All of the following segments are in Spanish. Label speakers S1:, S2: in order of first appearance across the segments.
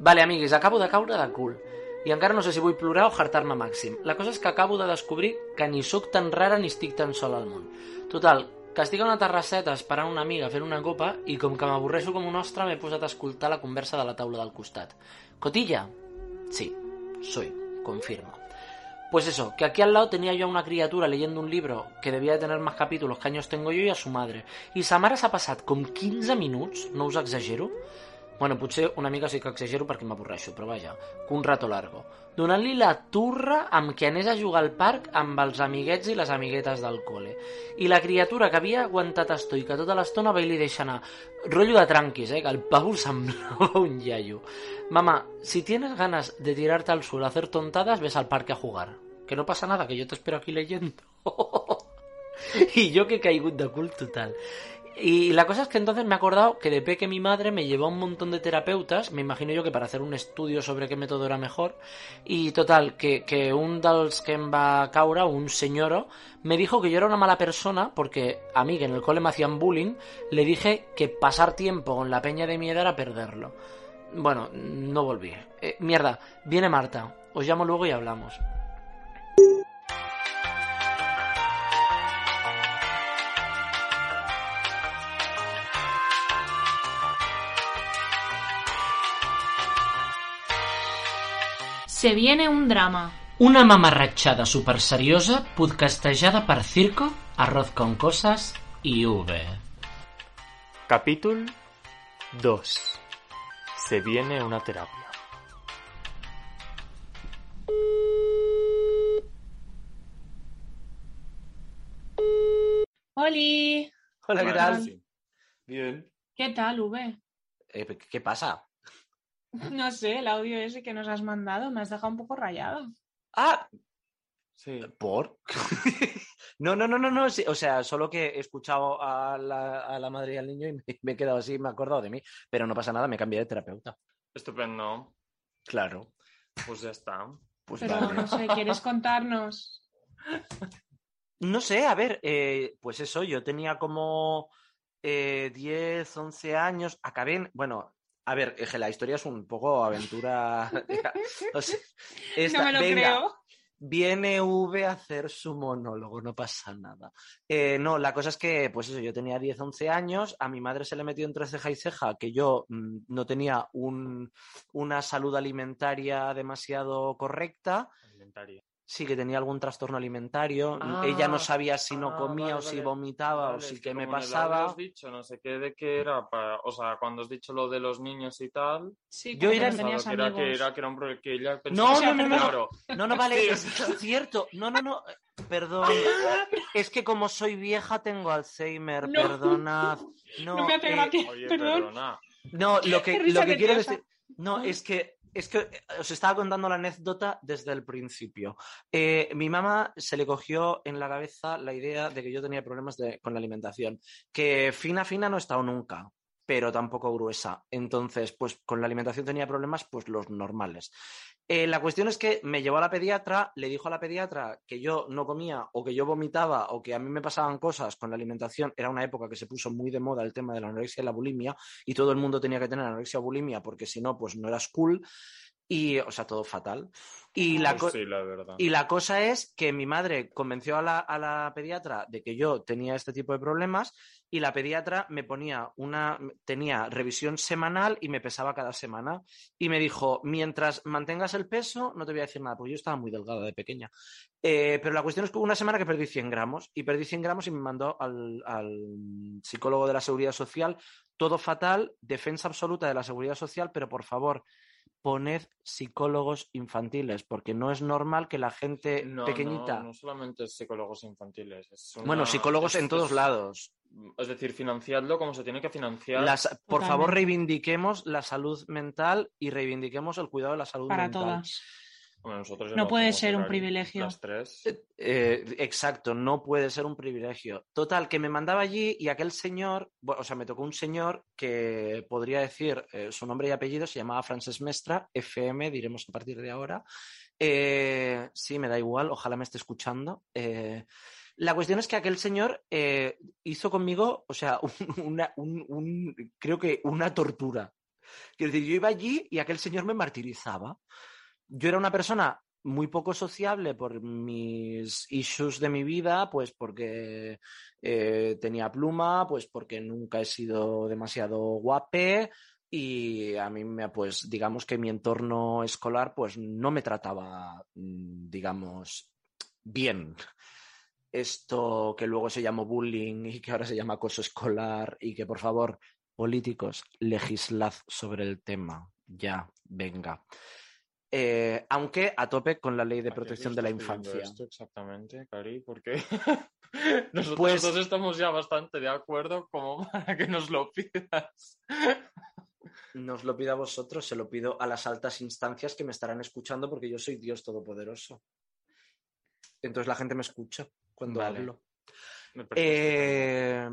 S1: Vale, amigues, acabo de caure de cul. I encara no sé si vull plorar o hartar-me màxim. La cosa és que acabo de descobrir que ni sóc tan rara ni estic tan sola al món. Total, que estic a una terrasseta esperant una amiga fent una copa i com que m'avorreixo com un ostre m'he posat a escoltar la conversa de la taula del costat. Cotilla? Sí, soy, confirmo. Pues eso, que aquí al lado tenía yo a una criatura leyendo un libro que debía de tener más capítulos que años tengo yo y a su madre. I sa mare s'ha passat com 15 minuts, no us exagero, bueno, potser una mica sí que exagero perquè m'avorreixo, però vaja, que un rato largo. Donant-li la turra amb què anés a jugar al parc amb els amiguets i les amiguetes del cole. I la criatura que havia aguantat estoica tota l'estona va i li deixa anar. Rollo de tranquis, eh, que el pavo semblava un iaio. Mamá, si tienes ganas de tirarte al suelo a hacer tontadas, ves al parque a jugar. Que no pasa nada, que yo te espero aquí leyendo. y yo que he caigut de cul total. Y la cosa es que entonces me he acordado que de peque mi madre me llevó a un montón de terapeutas, me imagino yo que para hacer un estudio sobre qué método era mejor, y total, que, que un em va caure, un señoro, me dijo que yo era una mala persona porque a mí, que en el cole me hacían bullying, le dije que pasar tiempo con la peña de mi era perderlo. Bueno, no volví. Eh, mierda, viene Marta. Os llamo luego y hablamos.
S2: Se viene un drama.
S1: Una mamarratxada superseriosa podcastejada per Circo, Arroz con Cosas y V.
S3: Capítulo 2. Se viene una terapia.
S2: Oli,
S1: Hola, ¿qué tal?
S3: Bien.
S2: ¿qué tal, V?
S1: Eh, ¿Qué pasa?
S2: No sé, el audio ese que nos has mandado me has dejado un poco rayado.
S1: Ah,
S3: Sí.
S1: ¿por? no, no, no, no, no. sí, o sea, solo que he escuchado a la, a la madre y al niño y me, me he quedado así, me he acordado de mí. Pero no pasa nada, me cambié de terapeuta.
S3: Estupendo.
S1: Claro.
S3: Pues ya está.
S1: Pues
S2: Pero
S1: vale.
S2: no sé, ¿quieres contarnos?
S1: No sé, a ver, eh, pues eso, yo tenía como eh, 10, 11 años, acabé en, bueno, a ver, la historia es un poco aventura. o sea, esta-
S2: no me lo
S1: venga,
S2: creo.
S1: Viene V a hacer su monólogo, no pasa nada. Eh, no, la cosa es que, pues eso, yo tenía 10, 11 años, a mi madre se le metió entre ceja y ceja que yo mm, no tenía un- una salud alimentaria demasiado correcta.
S3: Alimentaria.
S1: Sí, que tenía algún trastorno alimentario.
S3: Ah,
S1: Ella no sabía si no
S3: ah,
S1: comía
S3: vale,
S1: o si
S3: vale.
S1: vomitaba o
S3: Vale,
S1: si
S3: es
S1: qué me pasaba.
S3: Has dicho, no sé qué de qué era, para, o sea, cuando has dicho lo de los niños y tal,
S2: Sí,
S1: Yo era-
S2: que no tenías
S3: pensaba que era, que era que era un que ella
S1: No,
S3: pensaba
S2: no,
S3: que
S2: no, no.
S3: claro.
S1: No, no, vale,
S3: Sí.
S1: es cierto. No, no, no. Perdón. Es que como soy vieja tengo Alzheimer,
S2: No.
S1: perdonad. No,
S2: No me hace
S1: eh,
S2: gracia,
S3: Oye,
S2: perdón.
S3: perdona.
S1: No, lo que, lo que quiero decir. No, es que, es que eh, os estaba contando la anécdota desde el principio. Eh, mi mamá se le cogió en la cabeza la idea de que yo tenía problemas con la alimentación. Que fina, fina no he estado nunca, pero tampoco gruesa. Entonces, pues con la alimentación tenía problemas, pues los normales. Eh, la cuestión es que me llevó a la pediatra, le dijo a la pediatra que yo no comía o que yo vomitaba o que a mí me pasaban cosas con la alimentación. Era una época que se puso muy de moda el tema de la anorexia y la bulimia y todo el mundo tenía que tener anorexia o bulimia porque si no, pues no eras cool. Y, o sea, todo fatal. Y la,
S3: Pues sí, la
S1: y la cosa es que mi madre convenció a la, a la pediatra de que yo tenía este tipo de problemas y la pediatra me ponía una, tenía revisión semanal y me pesaba cada semana. Y me dijo, mientras mantengas el peso, no te voy a decir nada, porque yo estaba muy delgada de pequeña. Eh, pero la cuestión es que hubo una semana que perdí 100 gramos y perdí 100 gramos y me mandó al, al psicólogo de la seguridad social, todo fatal, defensa absoluta de la seguridad social, pero por favor, poned psicólogos infantiles, porque no es normal que la gente
S3: No,
S1: pequeñita.
S3: No, no solamente psicólogos infantiles. es una-
S1: Bueno, psicólogos
S3: es-
S1: en todos
S3: es-
S1: lados.
S3: Es decir, financiadlo como se tiene que financiar.
S1: Las- por favor, reivindiquemos la salud mental y reivindiquemos el cuidado de la salud
S2: Para
S1: mental.
S2: todas.
S3: Bueno, nosotros
S2: No puede ser un privilegio.
S3: Las tres.
S1: Eh, exacto, no puede ser un privilegio. Total, que me mandaba allí y aquel señor, bueno, o sea, me tocó un señor que podría decir eh, su nombre y apellido, se llamaba Frances Mestra, FM, diremos a partir de ahora. Eh, sí, me da igual, ojalá me esté escuchando. Eh, la cuestión es que aquel señor eh, hizo conmigo, o sea, un- una, un- un- creo que una tortura. Quiero decir, yo iba allí y aquel señor me martirizaba. Yo era una persona muy poco sociable por mis issues de mi vida, pues porque eh, tenía pluma, pues porque nunca he sido demasiado guape y a mí me, pues digamos que mi entorno escolar pues no me trataba, mm, digamos, bien. Esto que luego se llamó bullying y que ahora se llama acoso escolar y que por favor, políticos, legislad sobre el tema. Ya, venga. Eh, aunque a tope con la ley de
S3: ¿A qué
S1: protección de la infancia.
S3: esto exactamente, Cari? Porque nosotros
S1: Pues-
S3: dos estamos ya bastante de acuerdo como para que nos lo pidas.
S1: No os lo pido a vosotros, se lo pido a las altas instancias que me estarán escuchando porque yo soy Dios Todopoderoso. Entonces la gente me escucha cuando
S3: Vale.
S1: hablo. Eh,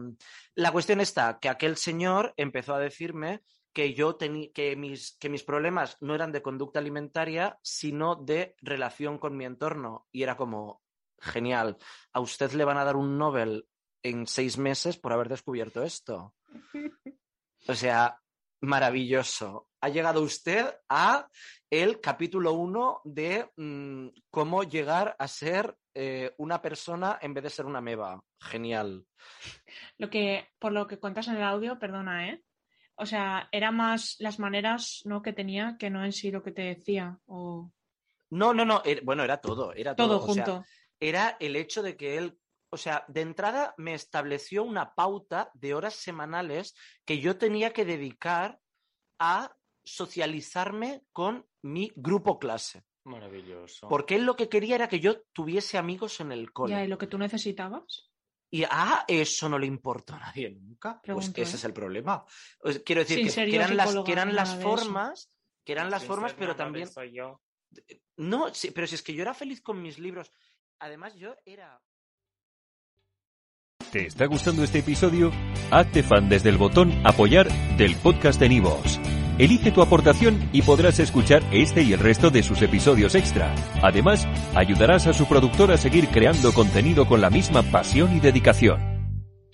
S1: la cuestión está que aquel señor empezó a decirme que yo tenía que mis, que mis problemas no eran de conducta alimentaria, sino de relación con mi entorno. Y era como, genial, a usted le van a dar un Nobel en seis meses por haber descubierto esto. O sea, maravilloso. Ha llegado usted a el capítulo 1 de mm, cómo llegar a ser eh, una persona en vez de ser una meba. Genial.
S2: Lo que, por lo que cuentas en el audio, perdona, ¿eh? O sea, era más las maneras ¿no? que tenía que no en sí lo que te decía. O
S1: No, no, no. er- bueno, era todo. Era todo,
S2: todo
S1: o sea,
S2: junto.
S1: era el hecho de que él, o sea, de entrada me estableció una pauta de horas semanales que yo tenía que dedicar a socializarme con mi grupo clase.
S3: Maravilloso.
S1: Porque él lo que quería era que yo tuviese amigos en el cole.
S2: Ya, ¿y lo que tú necesitabas?
S1: Y a eso no le importó a nadie nunca.
S2: Pregunto,
S1: pues ese
S2: ¿eh?
S1: es el problema. Sea, quiero decir que, eran las, que eran las formas, que eran las
S3: Sin
S1: formas, pero también.
S3: Soy yo.
S1: No, sí, pero si es que yo era feliz con mis libros. Además, yo era.
S4: ¿Te está gustando este episodio? Hazte fan desde el botón Apoyar del podcast de Nivos. Elige tu aportación y podrás escuchar este y el resto de sus episodios extra. Además, ayudarás a su productor a seguir creando contenido con la misma pasión y dedicación.